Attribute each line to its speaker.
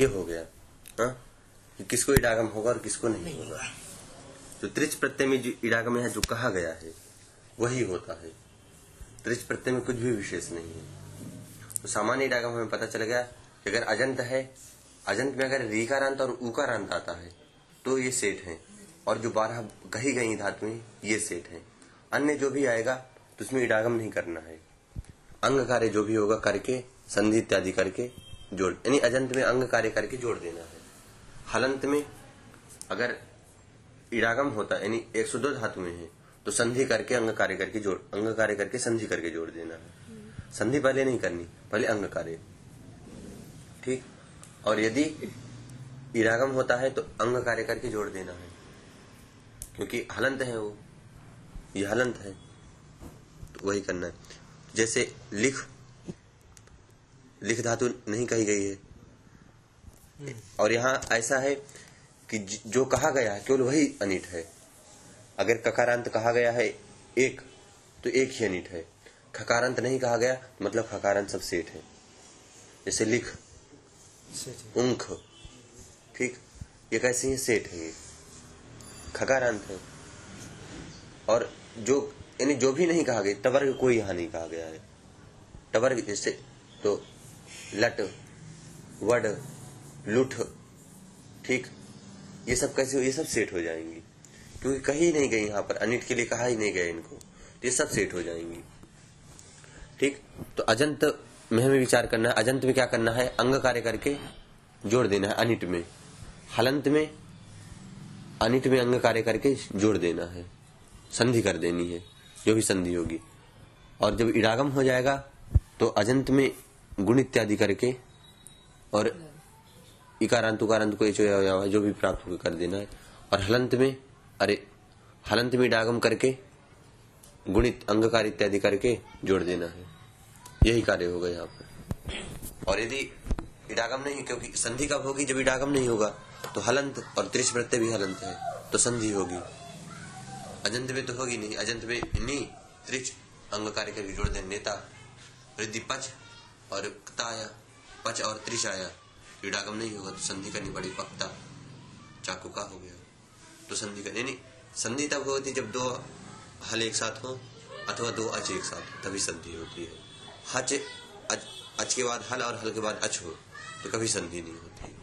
Speaker 1: ये हो गया हाँ? कि किसको इडागम होगा और किसको नहीं होगा? तो त्रिच प्रत्यय में जो इडागम है जो कहा गया है वही होता है। त्रिच प्रत्यय में कुछ भी विशेष नहीं है। तो सामान्य इडागम हमें पता चल गया कि अगर अजंत है अजंत में अगर रीकारांत और उकारांत आता है तो ये सेठ है। और जो बारह कही गई धातुएँ ये सेठ है। अन्य जो भी आएगा तो उसमें इडागम नहीं करना है। अंग कार्य जो भी होगा करके संधि इत्यादि करके जोड़, यानी अजंत में अंग कार्य करके जोड़ देना है। हलंत में अगर इरागम होता है यानी एक सौ दो धातु में है तो संधि करके अंग कार्य करके जोड़, अंग कार्य करके संधि करके जोड़ देना है। संधि पहले नहीं करनी, पहले अंग कार्य। ठीक? और यदि इरागम होता है तो अंग कार्य करके जोड़ देना है। क्योंकि हलंत है वो ये हलंत है तो वही करना है। जैसे लिख लिख धातु नहीं कही गई है। और यहाँ ऐसा है कि जो कहा गया है केवल वही अनिट है। अगर ककारांत कहा गया है एक तो एक ही अनिट है। खकारांत नहीं कहा गया मतलब खकारांत सब सेठ है। जैसे लिख उंख ठीक? ये कैसे है? सेठ है ये। खकारांत है। और जो यानी जो भी नहीं कहा गया टबर कोई यहाँ नहीं कहा गया है। टबर जैसे तो लट, वड, लुठ, ठीक? ये सब कैसे ये सब सेट हो जाएँगी। क्योंकि कहीं नहीं गई यहाँ पर, अनिट के लिए कहा ही नहीं गया इनको। तो ये सब सेट हो जाएँगी। ठीक? तो अजंत में हमें विचार करना है। अजंत में क्या करना है? अंग कार्य करके जोड़ देना है अनिट में। हलंत में, अनिट में अंग कार्य करके जोड़ देना है। संधि कर देनी है। जो भी संधि होगी। और जब इडागम हो जाएगा तो अजंत में गुण इत्यादि करके और इकारांत उकारांत को जो भी प्राप्त होकर कर देना है। और हलंत में, अरे, हलंत में इडागम करके, गुणित, अंगकार इत्यादि करके जोड़ देना है। यही कार्य होगा यहाँ पर। और यदि इडागम नहीं, क्योंकि संधि कब होगी जब इडागम नहीं होगा तो हलंत और त्रिश प्रत्यय भी हलंत है तो संधि होगी। अजंत में तो होगी नहीं, अजंत में नहीं त्रिच अंग कार्य करके जोड़ दे, नेता वृद्धि पच और आया पच और त्रिश आया। इडागम नहीं होगा तो संधि करनी पड़ी पक्ता चाकू का हो गया। तो संधि करनी नहीं संधि तब होती जब दो हल एक साथ हो अथवा दो अच एक साथ तभी संधि होती है। हच अच, अच के बाद हल और हल के बाद अच हो तो कभी संधि नहीं होती।